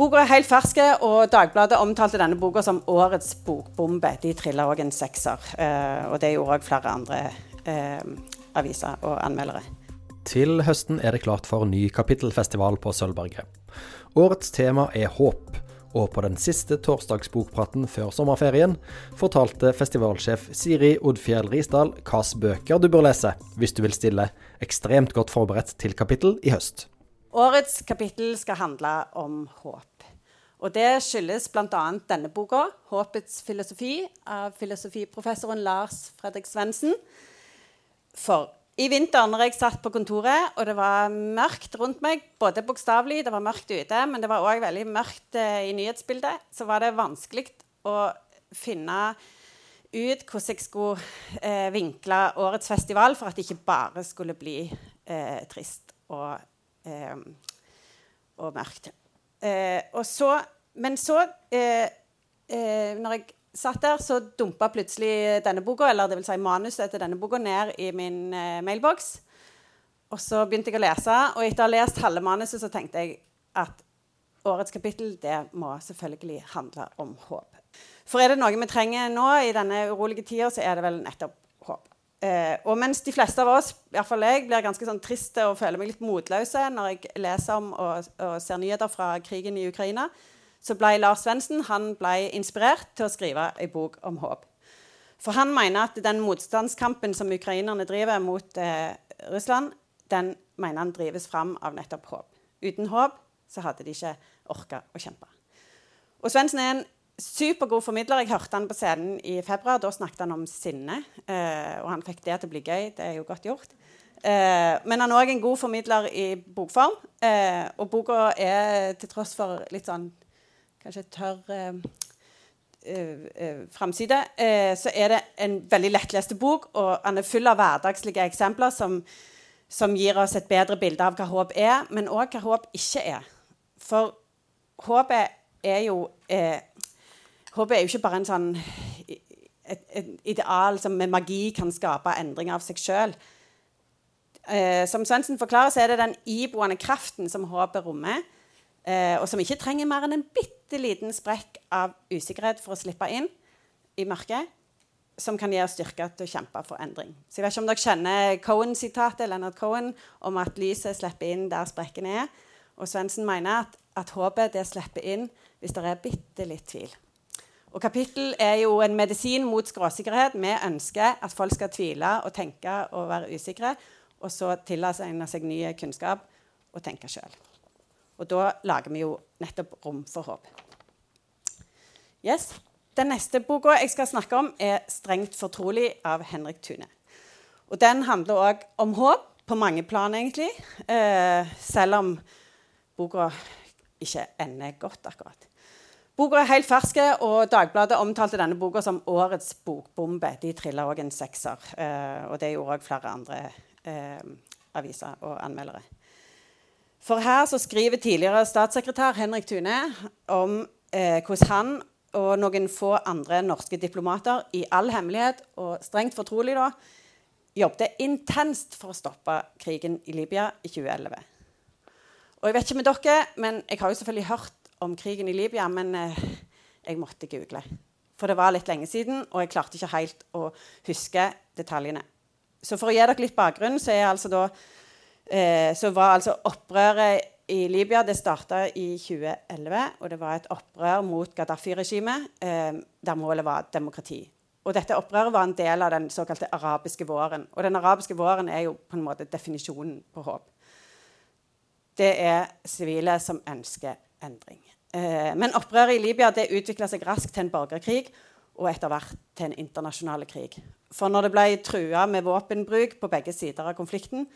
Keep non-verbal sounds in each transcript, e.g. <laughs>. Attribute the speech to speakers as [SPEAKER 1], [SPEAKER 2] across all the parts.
[SPEAKER 1] Boka er helt fersk, og Dagbladet omtalte denne boka som årets bokbombe. De trilla òg en sekser. Eh, og det gjorde òg flere andre eh, aviser og anmeldere.
[SPEAKER 2] Til høsten er det klart for ny kapittelfestival på Sølvberget. Årets tema er håp. Og på den siste torsdagsbokpraten før sommerferien fortalte festivalsjef Siri Odfjell Risdal hvilke bøker du bør lese hvis du vil stille ekstremt godt forberedt til kapittel i høst.
[SPEAKER 1] Årets kapittel skal handle om håp. Og Det skyldes bl.a. denne boka, 'Håpets filosofi', av filosofiprofessoren Lars Fredrik Svendsen. For i vinter når jeg satt på kontoret, og det var mørkt rundt meg, både bokstavelig, det var mørkt ute, men det var òg veldig mørkt eh, i nyhetsbildet, så var det vanskelig å finne ut hvordan jeg skulle eh, vinkle årets festival for at det ikke bare skulle bli eh, trist og eh, og mørkt. Eh, så, men så, eh, eh, når jeg satt der, så dumpa plutselig denne boka, eller det vil si manuset til denne boka ned i min eh, mailboks. Og så begynte jeg å lese, og etter å ha lest halve manuset så tenkte jeg at årets kapittel det må selvfølgelig handle om håp. For er det noe vi trenger nå i denne urolige tida, så er det vel nettopp. Eh, og mens de fleste av oss, i hvert fall jeg, blir ganske sånn triste og føler meg litt motløse når jeg leser om og, og ser nyheter fra krigen i Ukraina, så ble Lars Svendsen inspirert til å skrive en bok om håp. For han mener at den motstandskampen som ukrainerne driver mot eh, Russland, den mener han drives fram av nettopp håp. Uten håp så hadde de ikke orka å kjempe. Og Svendsen er en supergod formidler. Jeg hørte han på scenen i februar. Da snakket han om sinne. Eh, og han fikk det til å bli gøy. Det er jo godt gjort. Eh, men han er òg en god formidler i bokform. Eh, og boka er til tross for litt sånn kanskje tørr eh, eh, eh, så er det en veldig lettleste bok. Og han er full av hverdagslige eksempler som, som gir oss et bedre bilde av hva håp er, men òg hva håp ikke er. For håpet er jo eh, Håpet er jo ikke bare en sånn et, et ideal som med magi kan skape endringer av seg sjøl. Eh, som Svendsen forklarer, så er det den iboende kraften som håpet rommer, eh, og som ikke trenger mer enn en bitte liten sprekk av usikkerhet for å slippe inn i mørket, som kan gi oss styrke til å kjempe for endring. Så jeg vet ikke om dere kjenner Cohen-sitatet Leonard Cohen, om at lyset slipper inn der sprekkene er. Og Svendsen mener at, at håpet det slipper inn hvis det er bitte litt tvil. Og Kapittel er jo en medisin mot skråsikkerhet. Vi ønsker at folk skal tvile og tenke og være usikre, og så tilegne seg ny kunnskap og tenke sjøl. Og da lager vi jo nettopp rom for håp. Yes. Den neste boka jeg skal snakke om, er 'Strengt fortrolig' av Henrik Tune. Og Den handler òg om håp, på mange plan, egentlig. Eh, selv om boka ikke ender godt, akkurat. Boka er helt fersk, og Dagbladet omtalte denne boka som årets bokbombe. De trilla òg en sekser. Eh, og det gjorde òg flere andre eh, aviser og anmeldere. For her så skriver tidligere statssekretær Henrik Tune om eh, hvordan han og noen få andre norske diplomater i all hemmelighet og strengt fortrolig da, jobbet intenst for å stoppe krigen i Libya i 2011. Og jeg vet ikke med dere, men jeg har jo selvfølgelig hørt om krigen i Libya, men eh, jeg måtte google. For det var litt lenge siden, og jeg klarte ikke helt å huske detaljene. Så for å gi dere litt bakgrunn, så, altså da, eh, så var altså opprøret i Libya det starta i 2011. Og det var et opprør mot Gaddafi-regimet, eh, der målet var demokrati. Og dette opprøret var en del av den såkalte arabiske våren. Og den arabiske våren er jo på en måte definisjonen på håp. Det er sivile som ønsker endring. Eh, men opprøret i Libya det utvikla seg raskt til en borgerkrig og etter hvert til en internasjonal krig. For når det ble trua med våpenbruk på begge sider av konflikten,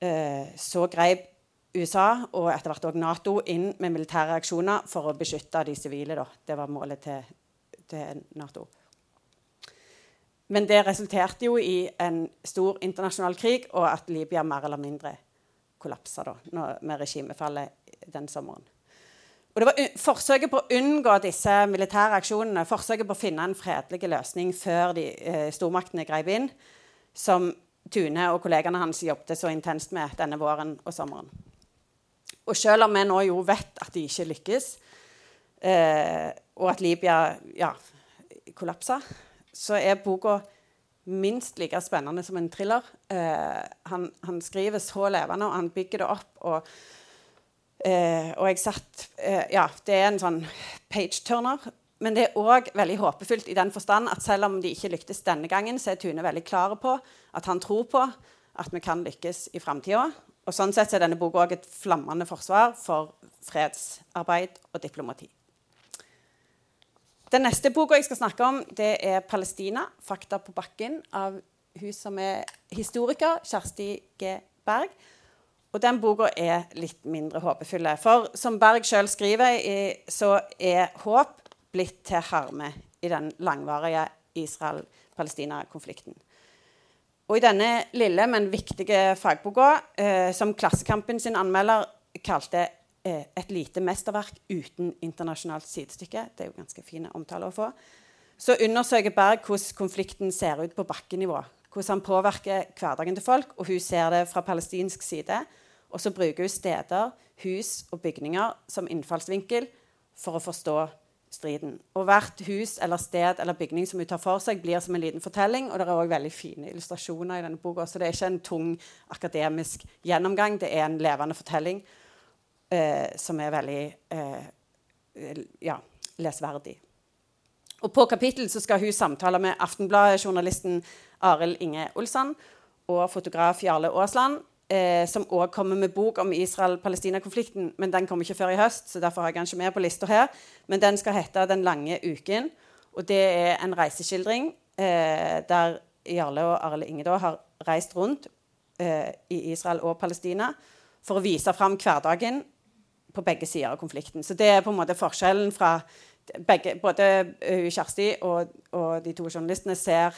[SPEAKER 1] eh, så grep USA og etter hvert også Nato inn med militære aksjoner for å beskytte de sivile. Da. Det var målet til, til Nato. Men det resulterte jo i en stor internasjonal krig, og at Libya mer eller mindre kollapsa med regimefallet den sommeren. Og det var forsøket på å unngå disse militære aksjonene, forsøket på å finne en fredelig løsning før de, eh, stormaktene grep inn, som Tune og kollegene hans jobbet så intenst med denne våren og sommeren. Og selv om vi nå jo vet at de ikke lykkes, eh, og at Libya ja, kollapsa, så er boka minst like spennende som en thriller. Eh, han, han, skriver så levende, og han bygger det opp. Og, eh, og jeg satt eh, Ja, det er en sånn page-turner. Men det er òg veldig håpefullt i den forstand at selv om de ikke lyktes denne gangen, så er Tune veldig klar på at han tror på at vi kan lykkes i framtida. Og sånn sett er denne boka òg et flammende forsvar for fredsarbeid og diplomati. Den neste boka jeg skal snakke om, det er 'Palestina fakta på bakken' av hun som er historiker, Kjersti G. Berg. Og den boka er litt mindre håpefull. For som Berg sjøl skriver, så er håp blitt til harme i den langvarige Israel-Palestina-konflikten. Og i denne lille, men viktige fagboka, eh, som Klassekampen sin anmelder kalte eh, et lite mesterverk uten internasjonalt sidestykke. Det er jo ganske fine omtaler å få. Så undersøker Berg hvordan konflikten ser ut på bakkenivå. Hvordan han påvirker hverdagen til folk, og hun ser det fra palestinsk side. Og så bruker hun steder, hus og bygninger som innfallsvinkel for å forstå striden. Og hvert hus eller sted eller bygning som hun tar for seg, blir som en liten fortelling. Og det er òg veldig fine illustrasjoner i denne boka. Så det er ikke en tung akademisk gjennomgang, det er en levende fortelling eh, som er veldig eh, ja, lesverdig. Og på kapittel så skal hun samtale med Aftenbladet-journalisten Arild Inge Olsson og fotograf Jarle Aasland, eh, som òg kommer med bok om Israel-Palestina-konflikten. Men den kommer ikke før i høst, så derfor har jeg den ikke med på lista her. Men den skal hete 'Den lange uken'. Og det er en reiseskildring eh, der Jarle og Arild Ingedå har reist rundt eh, i Israel og Palestina for å vise fram hverdagen på begge sider av konflikten. Så det er på en måte forskjellen fra begge, Både uh, Kjersti og, og, de to journalistene ser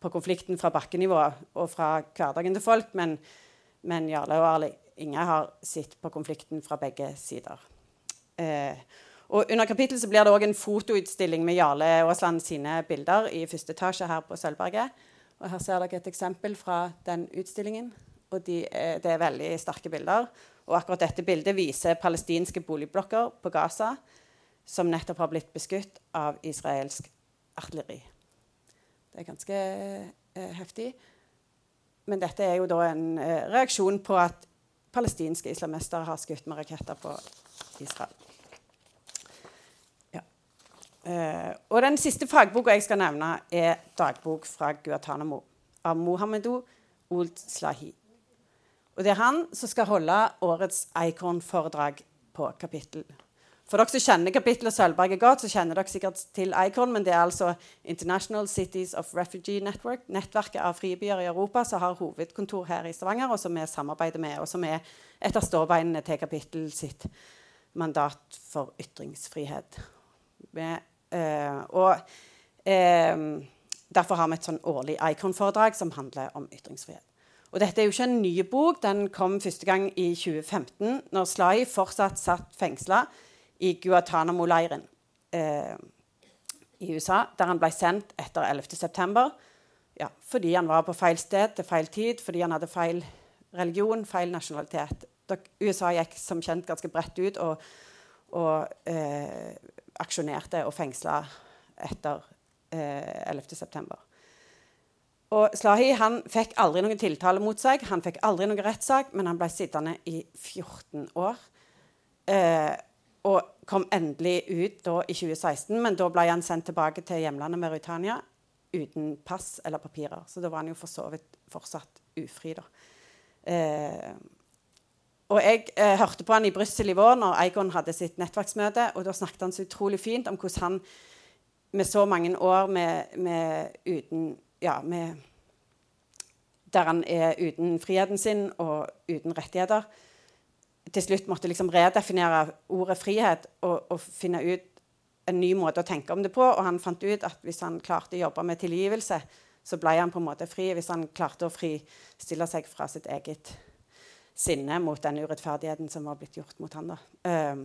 [SPEAKER 1] på konflikten fra bakkenivå og fra hverdagen til folk, men, men Jarle og Arle Inge har sett på konflikten fra begge sider. Eh, og Under kapittelet så blir det òg en fotoutstilling med Jarle Aasland sine bilder i første etasje her på Sølvberget. Og Her ser dere et eksempel fra den utstillingen. og de, Det er veldig sterke bilder. Og akkurat dette bildet viser palestinske boligblokker på Gaza som nettopp har blitt beskutt av israelsk artilleri. Det er ganske eh, heftig. Men dette er jo da en eh, reaksjon på at palestinske islamister har skutt med raketter på Israel. Ja. Eh, og den siste fagboka jeg skal nevne, er dagbok fra Guatánamo' av Mohamedou Old Slahi. Og det er han som skal holde årets Icon-foredrag på kapittel. For dere som kjenner kapittelet Sølvberget godt, så kjenner dere sikkert til Icon, men det er altså International Cities of Refugee Network, nettverket av fribyer i Europa, som har hovedkontor her i Stavanger, og som vi samarbeider med, og som er et av ståbeinene til kapittel sitt mandat for ytringsfrihet. Med, øh, og øh, Derfor har vi et sånn årlig Icon-foredrag som handler om ytringsfrihet. Og dette er jo ikke en ny bok. Den kom første gang i 2015, når Slai fortsatt satt fengsla i Guatánamo-leiren eh, i USA, der han ble sendt etter 11.9. Ja, fordi han var på feil sted til feil tid, fordi han hadde feil religion, feil nasjonalitet. USA gikk som kjent ganske bredt ut og, og eh, aksjonerte og fengsla etter eh, 11.9. Og Slahi han fikk aldri noen tiltale mot seg, han fikk aldri noen rettssak, men han ble sittende i 14 år. Eh, og kom endelig ut da i 2016, men da ble han sendt tilbake til hjemlandet Mauritania uten pass eller papirer. Så da var han jo for så vidt fortsatt ufri, da. Eh, og jeg eh, hørte på han i Brussel i vår når Eikon hadde sitt nettverksmøte, og da snakket han så utrolig fint om hvordan han med så mange år med, med uten ja, med, Der han er uten friheten sin og uten rettigheter. Til slutt måtte liksom redefinere ordet frihet og, og, finne ut en ny måte å tenke om det på. Og han fant ut at hvis han klarte å jobbe med tilgivelse, så ble han på en måte fri. Hvis han klarte å fristille seg fra sitt eget sinne mot den urettferdigheten som var blitt gjort mot han. da. Um,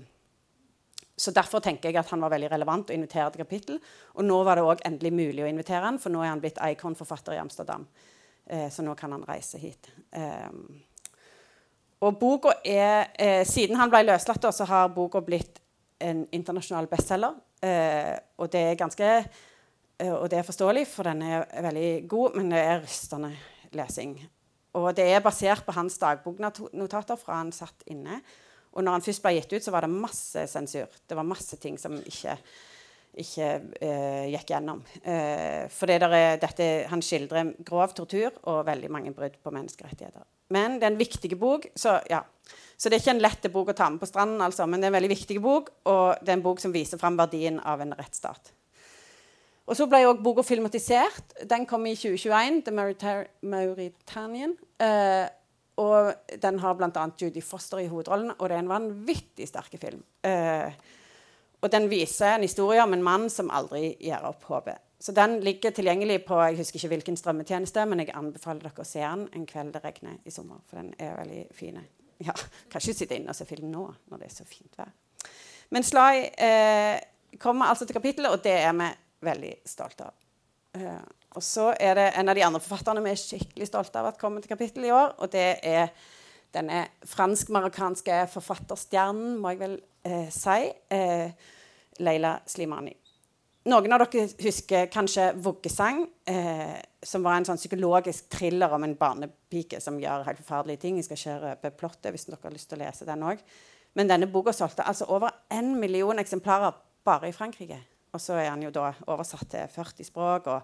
[SPEAKER 1] så Derfor tenker jeg at han var veldig relevant å invitere til kapittel. Og nå var det også endelig mulig å invitere han, for nå er han blitt Icon-forfatter i Amsterdam. Eh, så nå kan han reise hit. Eh, Og boka er, eh, Siden han ble løslatt, så har boka blitt en internasjonal bestselger. Eh, og det er ganske eh, Og det er forståelig, for den er veldig god, men det er rystende lesing. Og det er basert på hans dagboknotater fra han satt inne. Og når han først ble gitt ut, så var det masse sensur. Det var masse ting som ikke, ikke eh, gikk gjennom. Eh, for det dette, han skildrer grov tortur og veldig mange brudd på menneskerettigheter. Men det er en viktig bok, så ja. Så det er ikke en lett bok å ta med på stranden, altså, men det er en veldig viktig bok, og det er en bok som viser fram verdien av en rettsstat. Og så ble òg boka filmatisert. Den kom i 2021, The Mauritanian. Eh, og den har bl.a. Judy Foster i hovedrollen, og det er en vanvittig sterk film. Eh, og den viser en historie om en mann som aldri gir opp håpet. Så den ligger tilgjengelig på jeg husker ikke hvilken strømmetjeneste, men jeg anbefaler dere å se den en kveld det regner i sommer. For den er veldig fin. Ja, kan ikke sitte inne og se film nå når det er så fint vær. Men Sly eh, kommer altså til kapittelet, og det er vi veldig stolte av. Eh, og så er det en av de andre forfatterne vi er skikkelig stolte av at kommer til kapittelet i år. Og det er denne fransk-marokkanske forfatterstjernen, må jeg vel eh, si, uh, Leila Slimani. Noen av dere husker kanskje 'Vuggesang', som var en sånn psykologisk thriller om en barnepike som gjør helt forferdelige ting. Jeg skal ikke røpe plottet hvis dere har lyst til å lese den òg. Men denne boka solgte altså over én million eksemplarer bare i Frankrike. Og så er han jo da oversatt til 40 språk. Og,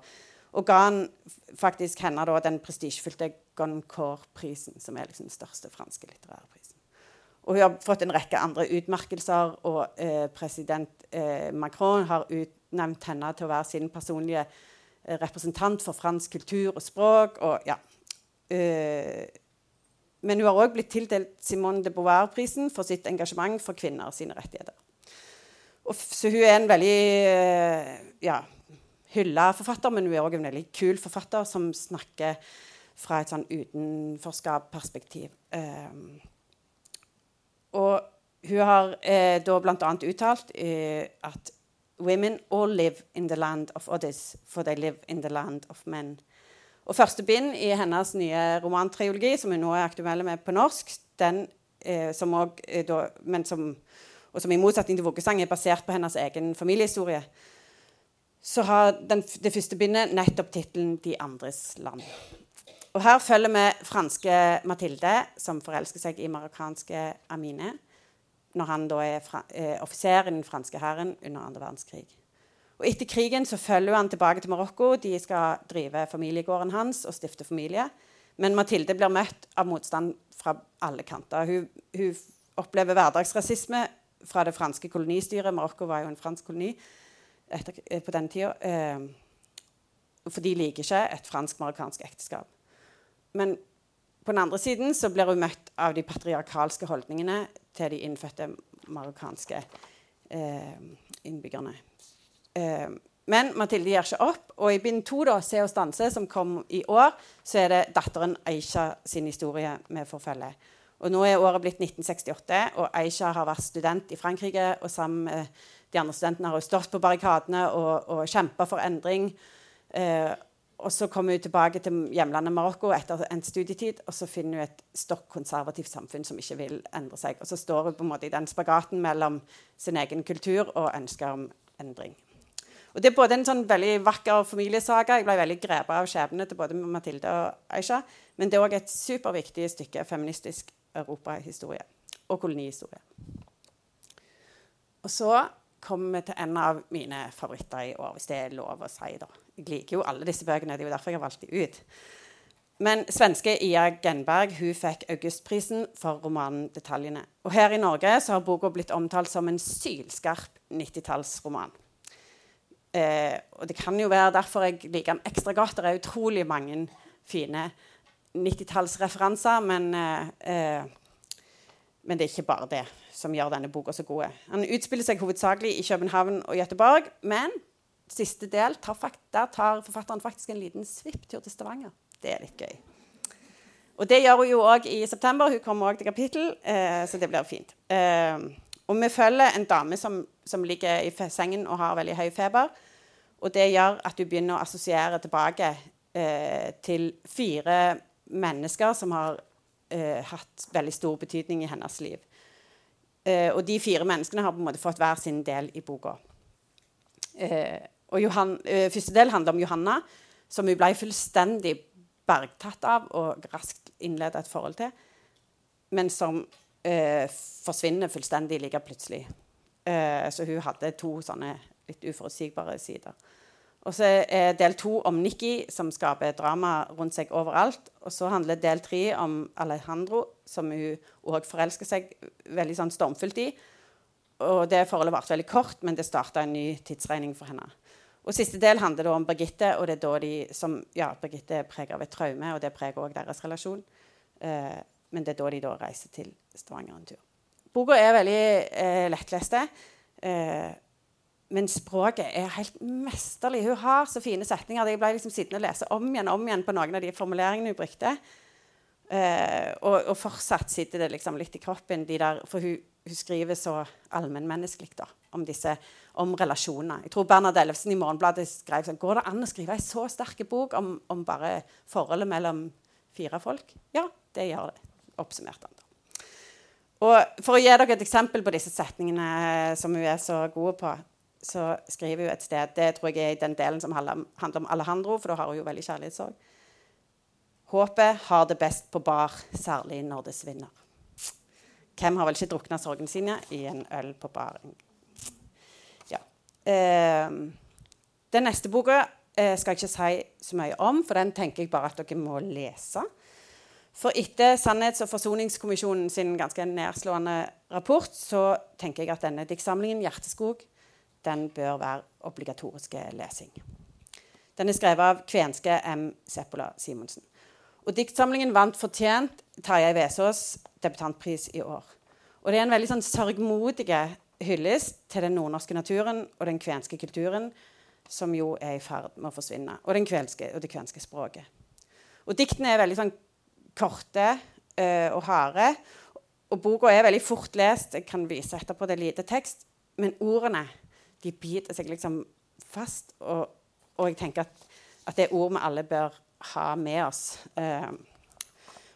[SPEAKER 1] og ga han faktisk henne da den prestisjefylte Goncourt-prisen, som er liksom den største franske litterære prisen. Og hun har fått en rekke andre utmerkelser, og eh, president eh, Macron har utnevnt henne til å være sin personlige eh, representant for fransk kultur og språk. Og, ja. Eh, men hun har òg blitt tildelt Simone de Beauvoir-prisen for sitt engasjement for kvinner sine rettigheter. Og, så hun er en veldig uh, ja, hylla forfatter, men hun er òg en veldig kul forfatter som snakker fra et sånn utenforskap-perspektiv. Um, og hun har eh, da bl.a. uttalt eh, at Women all live in the land of others, for they live in the land of men. Og første bind i hennes nye romantriologi, som hun nå er aktuell med på norsk, den, eh, som også, eh, da, men som og som i motsetning til Vuggesang er basert på hennes egen familiehistorie, så har den, det første bindet nettopp tittelen 'De andres land'. Og Her følger vi franske Mathilde, som forelsker seg i marokkanske Amine når han da er eh, offiser i den franske hæren under andre verdenskrig. Og Etter krigen så følger han tilbake til Marokko. De skal drive familiegården hans og stifte familie. Men Mathilde blir møtt av motstand fra alle kanter. Hun, hun opplever hverdagsrasisme fra det franske kolonistyret. Marokko var jo en fransk koloni etter, eh, på den tida. Eh, for de liker ikke et fransk-marokkansk ekteskap. Men på den andre siden så blir hun møtt av de patriarkalske holdningene til de innfødte marokkanske eh, innbyggerne. Eh, men Mathilde gir ikke opp. Og i bind to, 'Se oss danse, som kom i år, så er det datteren Aisha sin historie vi får følge. Og nå er året blitt 1968, og Aisha har vært student i Frankrike. Og sammen med de andre studentene har hun stått på barrikadene og, og kjempa for endring. Eh, og så kommer hun tilbake til hjemlandet Marokko etter en studietid, og så finner hun et stokk konservativt samfunn som ikke vil endre seg. Og så står hun på en måte i den spagaten mellom sin egen kultur og ønsker om endring. Og Det er både en sånn veldig vakker familiesaga. Jeg ble veldig grepet av skjebnene til både Mathilde og Aisha. Men det er òg et superviktig stykke feministisk europahistorie og kolonihistorie. Og så kommer vi til en av mine favoritter i år, hvis det er lov å si. da. Jeg liker jo alle disse bøkene, det er jo derfor jeg har valgt dem ut. Men svenske Ia Genberg hun fikk Augustprisen for romanen 'Detaljene'. Og Her i Norge så har boka blitt omtalt som en sylskarp 90-tallsroman. Eh, og Det kan jo være derfor jeg liker den ekstra godt. Det er utrolig mange fine 90-tallsreferanser, men, eh, men, det er ikke bare det som gjør denne boka så god. Han utspiller seg hovedsakelig i København og Gøteborg, men siste del tar, der tar forfatteren faktisk en liten svipptur til Stavanger. Det er litt gøy. Og det gjør hun jo òg i september. Hun kommer òg til kapittel, eh, så det blir fint. Eh, og vi følger en dame som, som, ligger i sengen og har veldig høy feber. Og det gjør at hun begynner å assosiere tilbake eh, til fire mennesker som har eh, hatt veldig stor betydning i hennes liv. Eh, og de fire menneskene har på en måte fått hver sin del i boka. Eh, og Johan, eh, første del handler om Johanna, som hun ble fullstendig bergtatt av og raskt innleda et forhold til, men som eh, forsvinner fullstendig like plutselig. Eh, så hun hadde to sånne litt uforutsigbare sider. Og så er del to om Nikki, som skaper drama rundt seg overalt. Og så handler del tre om Alejandro, som hun òg forelsker seg veldig sånn stormfullt i. Og det forholdet varte veldig kort, men det starta en ny tidsregning for henne. Og Siste del handler om Birgitte, og det er da de som, ja, Birgitte er preget av et traume, og det preger òg deres relasjon. Eh, men det er da de da reiser til Stavanger en tur. Boka er veldig eh, lettleste. Eh, men språket er helt mesterlig. Hun har så fine setninger. Jeg ble liksom sittende og lese om igjen om igjen på noen av de formuleringene hun brukte. Eh, og, og, fortsatt sitter det liksom litt i kroppen, de der, for hun, hun skriver så allmennmenneskelig om om relasjoner. Jeg tror Bernhard Ellefsen i Morgenbladet skrev sånn Går det an å skrive en så sterk bok om, om, bare forholdet mellom fire folk? Ja, det gjør det. Oppsummerte han. Og For å gi dere et eksempel på disse setningene som hun er så god på, så skriver hun et sted Det tror jeg er i den delen som handler om Alejandro, for da har hun jo veldig kjærlighetssorg. Håpet har det best på bar, særlig når det svinner. Hvem har vel ikke drukna sorgene sine i en øl på baren? Ja. Eh, den neste boka eh, skal jeg ikke si så mye om, for den tenker jeg bare at dere må lese. For etter Sannhets- og forsoningskommisjonen sin ganske nedslående rapport så tenker jeg at denne diktsamlingen 'Hjerteskog' den bør være obligatoriske lesing. Den er skrevet av kvenske M. Seppola Simonsen. Og Diktsamlingen vant fortjent Tarjei Vesaas debutantpris i år. Og Det er en veldig sånn sørgmodig hyllest til den nordnorske naturen og den kvenske kulturen, som jo er i ferd med å forsvinne, og, kvenske, og det kvenske språket. Og Diktene er veldig sånn korte øh, og harde. Og boka er veldig fort lest. Jeg kan vise etterpå det er lite tekst. Men ordene de biter seg liksom fast. Og, og jeg tenker at, at, det er ord vi alle bør ha med oss. Uh,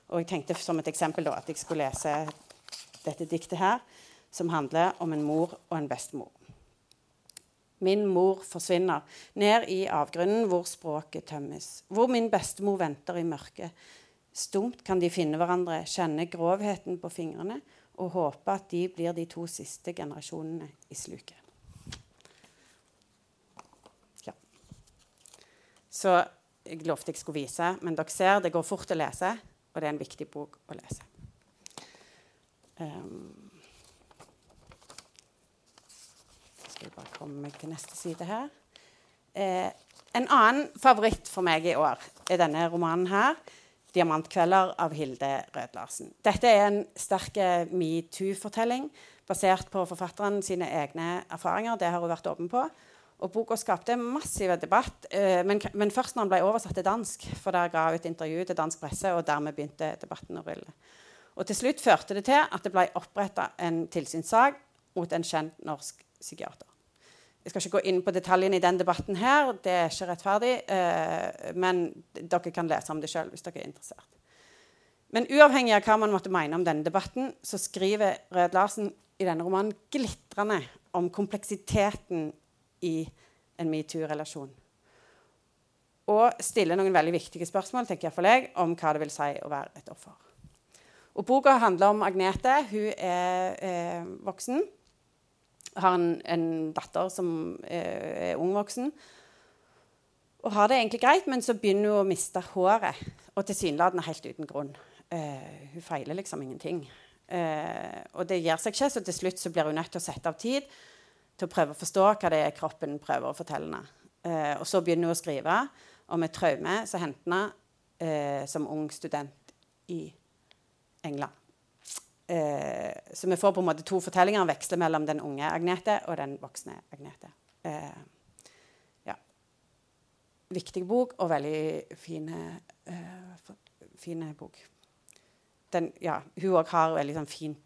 [SPEAKER 1] og jeg tenkte som et eksempel da, at jeg skulle lese dette diktet her, som handler om en mor og en bestemor. Min mor forsvinner ned i avgrunnen hvor språket tømmes, hvor min bestemor venter i mørket. Stumt kan de finne hverandre, kjenne grovheten på fingrene og håpe at de blir de to siste generasjonene i sluket. Så jeg lovte jeg skulle vise, men dere ser det går fort å lese, og det er en viktig bok å lese. Um, skal jeg bare komme meg til neste side her. Eh, en annen favoritt for meg i år er denne romanen her. 'Diamantkvelder' av Hilde Rød-Larsen. Dette er en sterk metoo-fortelling basert på forfatteren sine egne erfaringer. Det har hun vært åpen på. Og boka skapte massiv debatt, eh, men, men, først når den ble oversatt til dansk. For der ga hun et intervju til dansk presse, og dermed begynte debatten å rulle. Og til slutt førte det til at det ble oppretta en tilsynssak mot en kjent norsk psykiater. Jeg skal ikke gå inn på detaljene i den debatten her, det er ikke rettferdig. Eh, men dere kan lese om det sjøl hvis dere er interessert. Men uavhengig av hva man måtte mene om denne debatten, så skriver Rød-Larsen i denne romanen glitrende om kompleksiteten i en metoo-relasjon. Og stille noen veldig viktige spørsmål tenker jeg for deg, om hva det vil si å være et offer. Og Boka handler om Agnete. Hun er eh, voksen. Har en, en datter som eh, er ung voksen. Og har det egentlig greit, men så begynner hun å miste håret. Og tilsynelatende helt uten grunn. Eh, hun feiler liksom ingenting. Eh, og det gir seg ikke, så til slutt så blir hun nødt til å sette av tid til å prøve å forstå hva det er kroppen prøver å fortelle. Eh, og så begynner hun å skrive om et traume som hendte henne eh, som ung student i England. Eh, så vi får på en måte to fortellinger og veksler mellom den unge Agnete og den voksne Agnete. Eh, ja. Viktig bok og veldig fine, eh, fine bok. Den, ja, hun òg har veldig sånn fint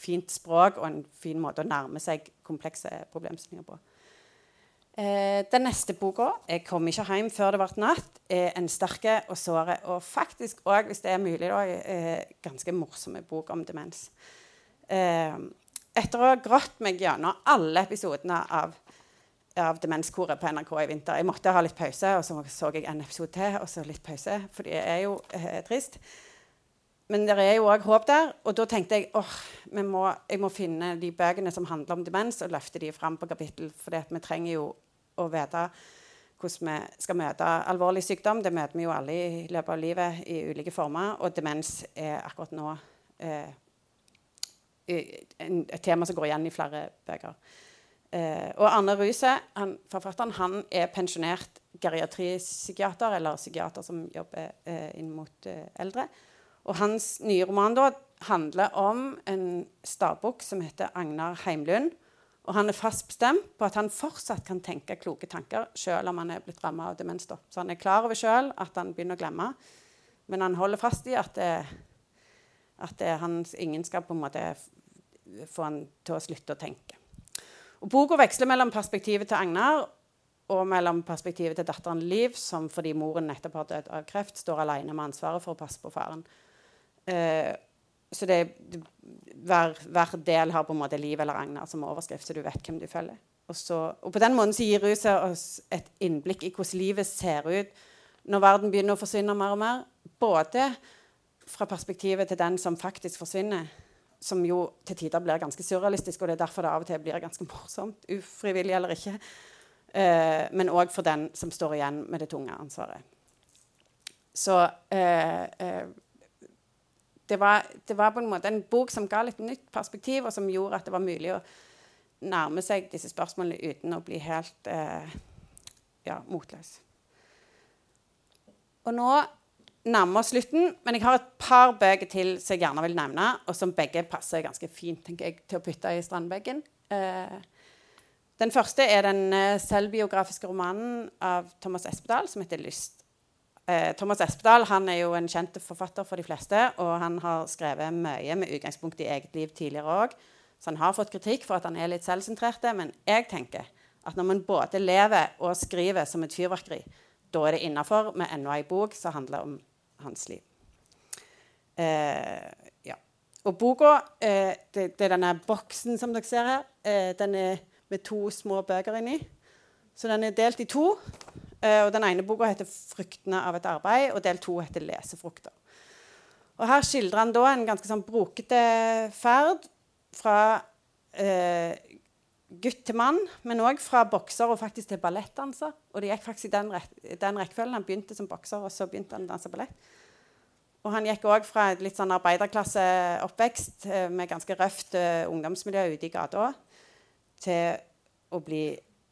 [SPEAKER 1] fint språk og en fin måte å nærme seg komplekse problemstillinger på. Eh, den neste boka, 'Jeg kom ikke hjem før det ble natt', er en sterk og såre, og faktisk òg, hvis det er mulig, da, eh, ganske morsom bok om demens. Eh, etter å ha grått meg gjennom alle episodene av, av Demenskoret på NRK i vinter Jeg måtte ha litt pause, og så så jeg en episode til, og så litt pause, for det er jo eh, trist. Men det er jo òg håp der. Og da tenkte jeg åh, jeg må finne de bøkene som handler om demens, og løfte de fram på kapittel. For vi trenger jo å vite hvordan vi skal møte alvorlig sykdom. Det møter vi jo alle i løpet av livet i ulike former. Og demens er akkurat nå eh, et tema som går igjen i flere bøker. Eh, og Arne Ruse, han, forfatteren, han er pensjonert geriatripsykiater, eller psykiater som jobber eh, inn mot eh, eldre. Og hans nye roman da, handler om en stabukk som heter Agnar Heimlund. Og han er fast bestemt på at han fortsatt kan tenke kloke tanker selv om han er blitt rammet av demens. Da. Så han er klar over selv at han begynner å glemme, men han holder fast i at, det, at det, han, ingen skal på en måte få han til å slutte å tenke. Og Boka veksler mellom perspektivet til Agnar og mellom perspektivet til datteren Liv, som fordi moren nettopp har dødd av kreft, står alene med ansvaret for å passe på faren. Eh, så det, hver, hver, del har på en måte Liv eller Agnar som overskrift, så du vet hvem du følger. Og, så, og på den måten så gir Ruset oss et innblikk i hvordan livet ser ut når verden begynner å forsvinne mer og mer. Både fra perspektivet til den som faktisk forsvinner, som jo til tider blir ganske surrealistisk, og det er derfor det av og til blir ganske morsomt, ufrivillig eller ikke. Eh, men òg for den som står igjen med det tunge ansvaret. Så eh, eh, det var, det var, på en måte en bok som ga litt nytt perspektiv, og som gjorde at det var mulig å nærme seg disse spørsmålene uten å bli helt eh, ja, motløs. Og nå nærmer oss slutten, men jeg har et par bøker til som jeg gjerne vil nevne, og som begge passer ganske fint tenker jeg, til å putte i strandveggen. Eh, den første er den eh, selvbiografiske romanen av Thomas Espedal som heter 'Lyst'. Eh, Thomas Espedal han er jo en kjent forfatter for de fleste, og han har skrevet mye med utgangspunkt i eget liv tidligere òg. Så han har fått kritikk for at han er litt selvsentrert. Men jeg tenker at når man både lever og skriver som et fyrverkeri, da er det innafor med enda ei bok som handler om hans liv. Eh, ja. Og boka, eh, det, det, er denne boksen som dere ser her. Eh, den er med to små bøker inni. Så den er delt i to. Uh, og Den ene boka heter 'Fruktene av et arbeid', og del to heter 'Lesefrukter'. Og Her skildrer han da en ganske sånn brokete ferd fra uh, gutt til mann, men òg fra bokser og faktisk til ballettdanser. Og det gikk faktisk i den, den rekkefølgen. Han begynte som bokser, og så begynte han å danse ballett. Og han gikk òg fra litt sånn arbeiderklasseoppvekst uh, med ganske røft ungdomsmiljø ute i gata til å bli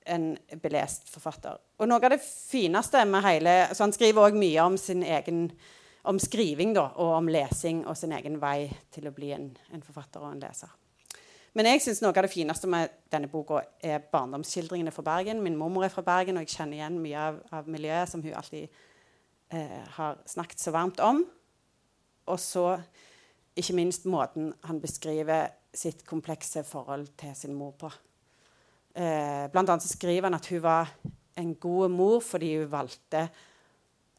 [SPEAKER 1] en belest forfatter. Og noe av det fineste med hele så Han skriver òg mye om sin egen om skriving da, og om lesing og sin egen vei til å bli en, en forfatter og en leser. Men jeg synes noe av det fineste med denne boka er barndomsskildringene fra Bergen. Min mormor er fra Bergen, og jeg kjenner igjen mye av, av miljøet som hun alltid eh, har snakket så varmt om. Og så ikke minst måten han beskriver sitt komplekse forhold til sin mor på. Eh, blant annet så skriver han at hun var en god mor fordi hun valgte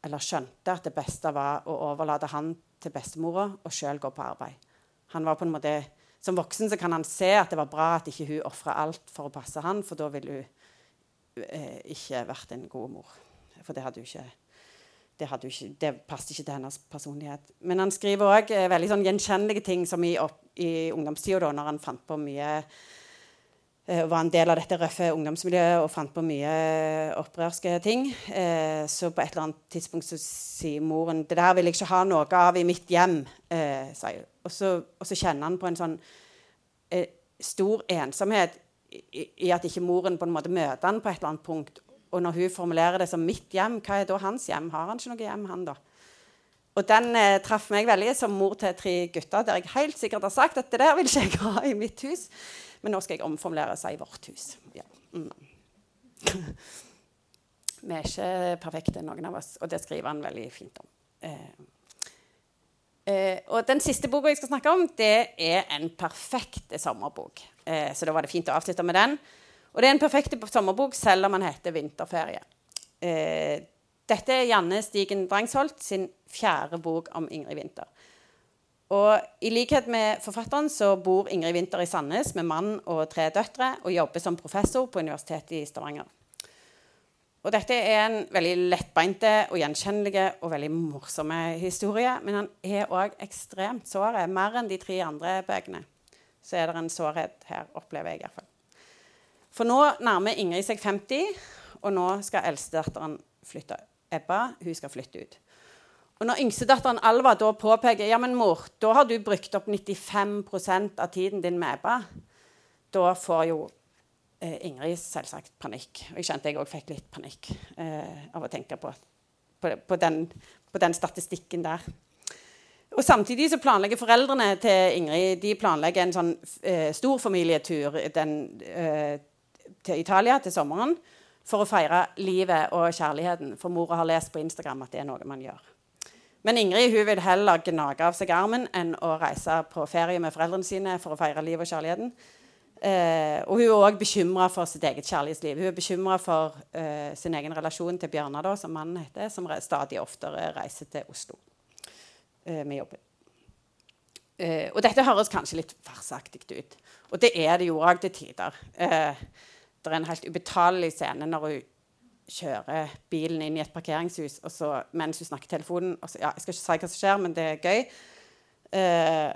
[SPEAKER 1] eller skjønte at det beste var å overlate han til bestemora og sjøl gå på arbeid. Han var på en måte, Som voksen så kan han se at det var bra at ikke hun ofra alt for å passe han, for da ville hun eh, ikke vært en god mor. For det hadde hun ikke det, hadde ikke, det passet ikke til hennes personlighet. Men han skriver òg eh, veldig sånn gjenkjennelige ting, som i, opp, i ungdomstida, når han fant på mye var en del av dette røffe ungdomsmiljøet og fant på mye opprørske ting. Eh, så på et eller annet tidspunkt så sier moren 'Det der vil jeg ikke ha noe av i mitt hjem', eh, sier hun. Og så, og så kjenner han på en sånn eh, stor ensomhet i, i, at ikke moren på en måte møter han på et eller annet punkt. Og når hun formulerer det som 'mitt hjem', hva er da hans hjem? Har han ikke noe hjem, han da? Og den eh, traff meg veldig som mor til tre gutter, der jeg helt sikkert har sagt at det der vil ikke jeg ha i mitt hus. Men nå skal jeg omformulere og si vårt hus. Ja. Mm. Vi er ikke perfekte, noen av oss, og det skriver han veldig fint om. Eh, eh, og den siste boka jeg skal snakke om, det er en perfekt sommerbok. Eh, så da var det fint å avslutte med den. Og det er en perfekt sommerbok selv om den heter 'Vinterferie'. Eh, dette er Janne Stigen Drangsholt sin fjerde bok om Ingrid Winther. Og I likhet med forfatteren så bor Ingrid Winther i Sandnes med mann og tre døtre og jobber som professor på Universitetet i Stavanger. Og Dette er en veldig lettbeinte og gjenkjennelige og veldig morsomme historie. Men han er òg ekstremt sår. Mer enn de tre andre bøkene. Så er det en sårhet her, opplever jeg i hvert fall. For nå nærmer Ingrid seg 50, og nå skal eldstedatteren flytte. Ebba hun skal flytte ut. Og Når yngstedatteren Alva da påpeker ja, men mor, da har du brukt opp 95% av tiden din med Ebba, da får jo eh, Ingrid selvsagt panikk. Og jeg kjente jeg òg fikk litt panikk eh, av å tenke på, på, på, den, på, den, statistikken der. Og Samtidig så planlegger foreldrene til Ingrid de planlegger en sånn eh, storfamilietur den, eh, til Italia til sommeren for å feire livet og kjærligheten. For mora har lest på Instagram at det er noe man gjør. Men Ingrid hun vil heller gnage av seg armen enn å reise på ferie med foreldrene sine for å feire livet og kjærligheten. Eh, og hun er òg bekymra for sitt eget kjærlighetsliv. Hun er bekymra for eh, sin egen relasjon til Bjørnar, som mannen heter, som stadig oftere reiser til Oslo eh, med jobben. Eh, og dette høres kanskje litt farsaktig ut, og det er det jo òg til tider. Eh, det er en helt ubetalelig scene når hun kjører bilen inn i et parkeringshus så, mens hun snakker i telefonen. Så, ja, jeg skal ikke si hva som skjer, men det er gøy. Uh,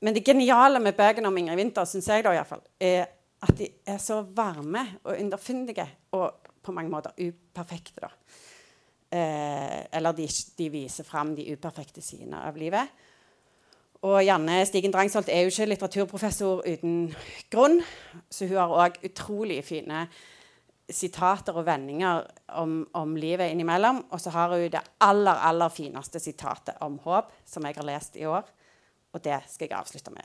[SPEAKER 1] men det geniale med bøkene om Ingrid Winther synes jeg da i fall, er at de er så varme og underfundige og på mange måter uperfekte. da. Uh, eller de, de, viser fram de uperfekte sidene av livet. Og Janne Stigen Drangsholt er jo ikke litteraturprofessor uten grunn. Så hun har òg utrolig fine sitater og vendinger om, om, livet innimellom. Og så har hun det aller, aller fineste sitatet om håp, som jeg har lest i år. Og det skal jeg avslutte med.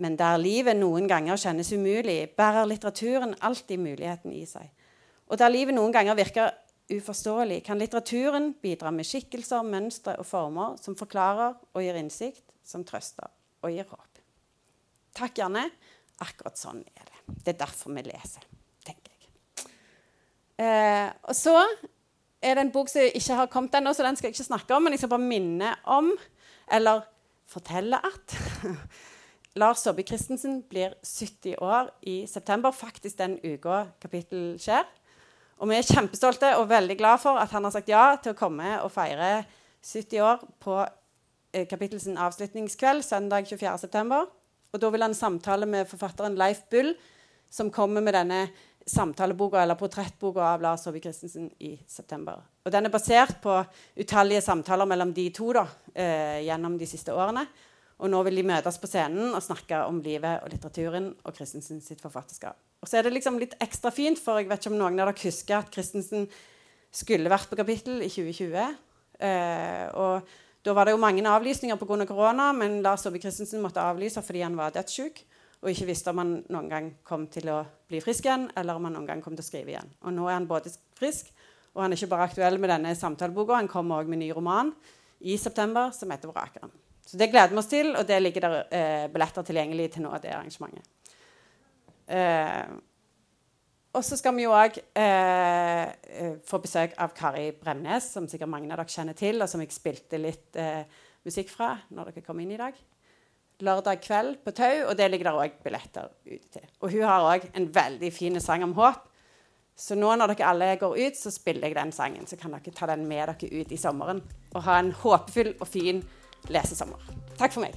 [SPEAKER 1] Men der livet noen ganger kjennes umulig, bærer litteraturen alltid muligheten i seg. Og der livet noen ganger virker uforståelig, kan litteraturen bidra med skikkelser, mønstre og former som forklarer og gir innsikt, som trøster og gir håp. Takk, Janne. Akkurat sånn er det. Det er derfor vi leser, tenker jeg. Eh, og så er det en bok som ikke har kommet ennå, så den skal jeg ikke snakke om. Men jeg skal bare minne om, eller fortelle at <laughs> Lars Saabye Christensen blir 70 år i september. Faktisk den uka kapittel skjer. Og vi er kjempestolte og veldig glad for at han har sagt ja til å komme og feire 70 år på kapittelsen Kapittels avslutningskveld søndag 24.9. Og da vil han samtale med forfatteren Leif Bull, som kommer med denne samtaleboka eller portrettboka av Lars Saabye Christensen i september. Og Den er basert på utallige samtaler mellom de to da, eh, gjennom de siste årene. Og nå vil de møtes på scenen og snakke om livet og litteraturen og Christensen sitt forfatterskap. Og så er det liksom litt ekstra fint, for jeg vet ikke om noen av dere husker at Christensen skulle vært på kapittel i 2020. Eh, og da var det jo mange avlysninger pga. korona, men Lars Saabye Christensen måtte avlyse fordi han var dødssyk og ikke visste om han noen gang kom til å bli frisk igjen, eller om han noen gang kom til å skrive igjen. Og nå er han både frisk, og han er ikke bare aktuell med denne samtaleboka, han kommer òg med ny roman i september som heter 'Vrakeren'. Så det gleder vi oss til, og det ligger der eh, billetter tilgjengelig til nå av det arrangementet. Eh, og så skal vi jo òg eh, eh, få besøk av Kari Bremnes, som sikkert mange av dere kjenner til, og som jeg spilte litt eh, musikk fra når dere kom inn i dag. Lørdag kveld på Tau, og det ligger der òg billetter ute til. Og hun har òg en veldig fin sang om håp. Så nå når dere alle går ut, så spiller jeg den sangen. Så kan dere ta den med dere ut i sommeren og ha en håpefull og fin lesesommer. Takk for meg.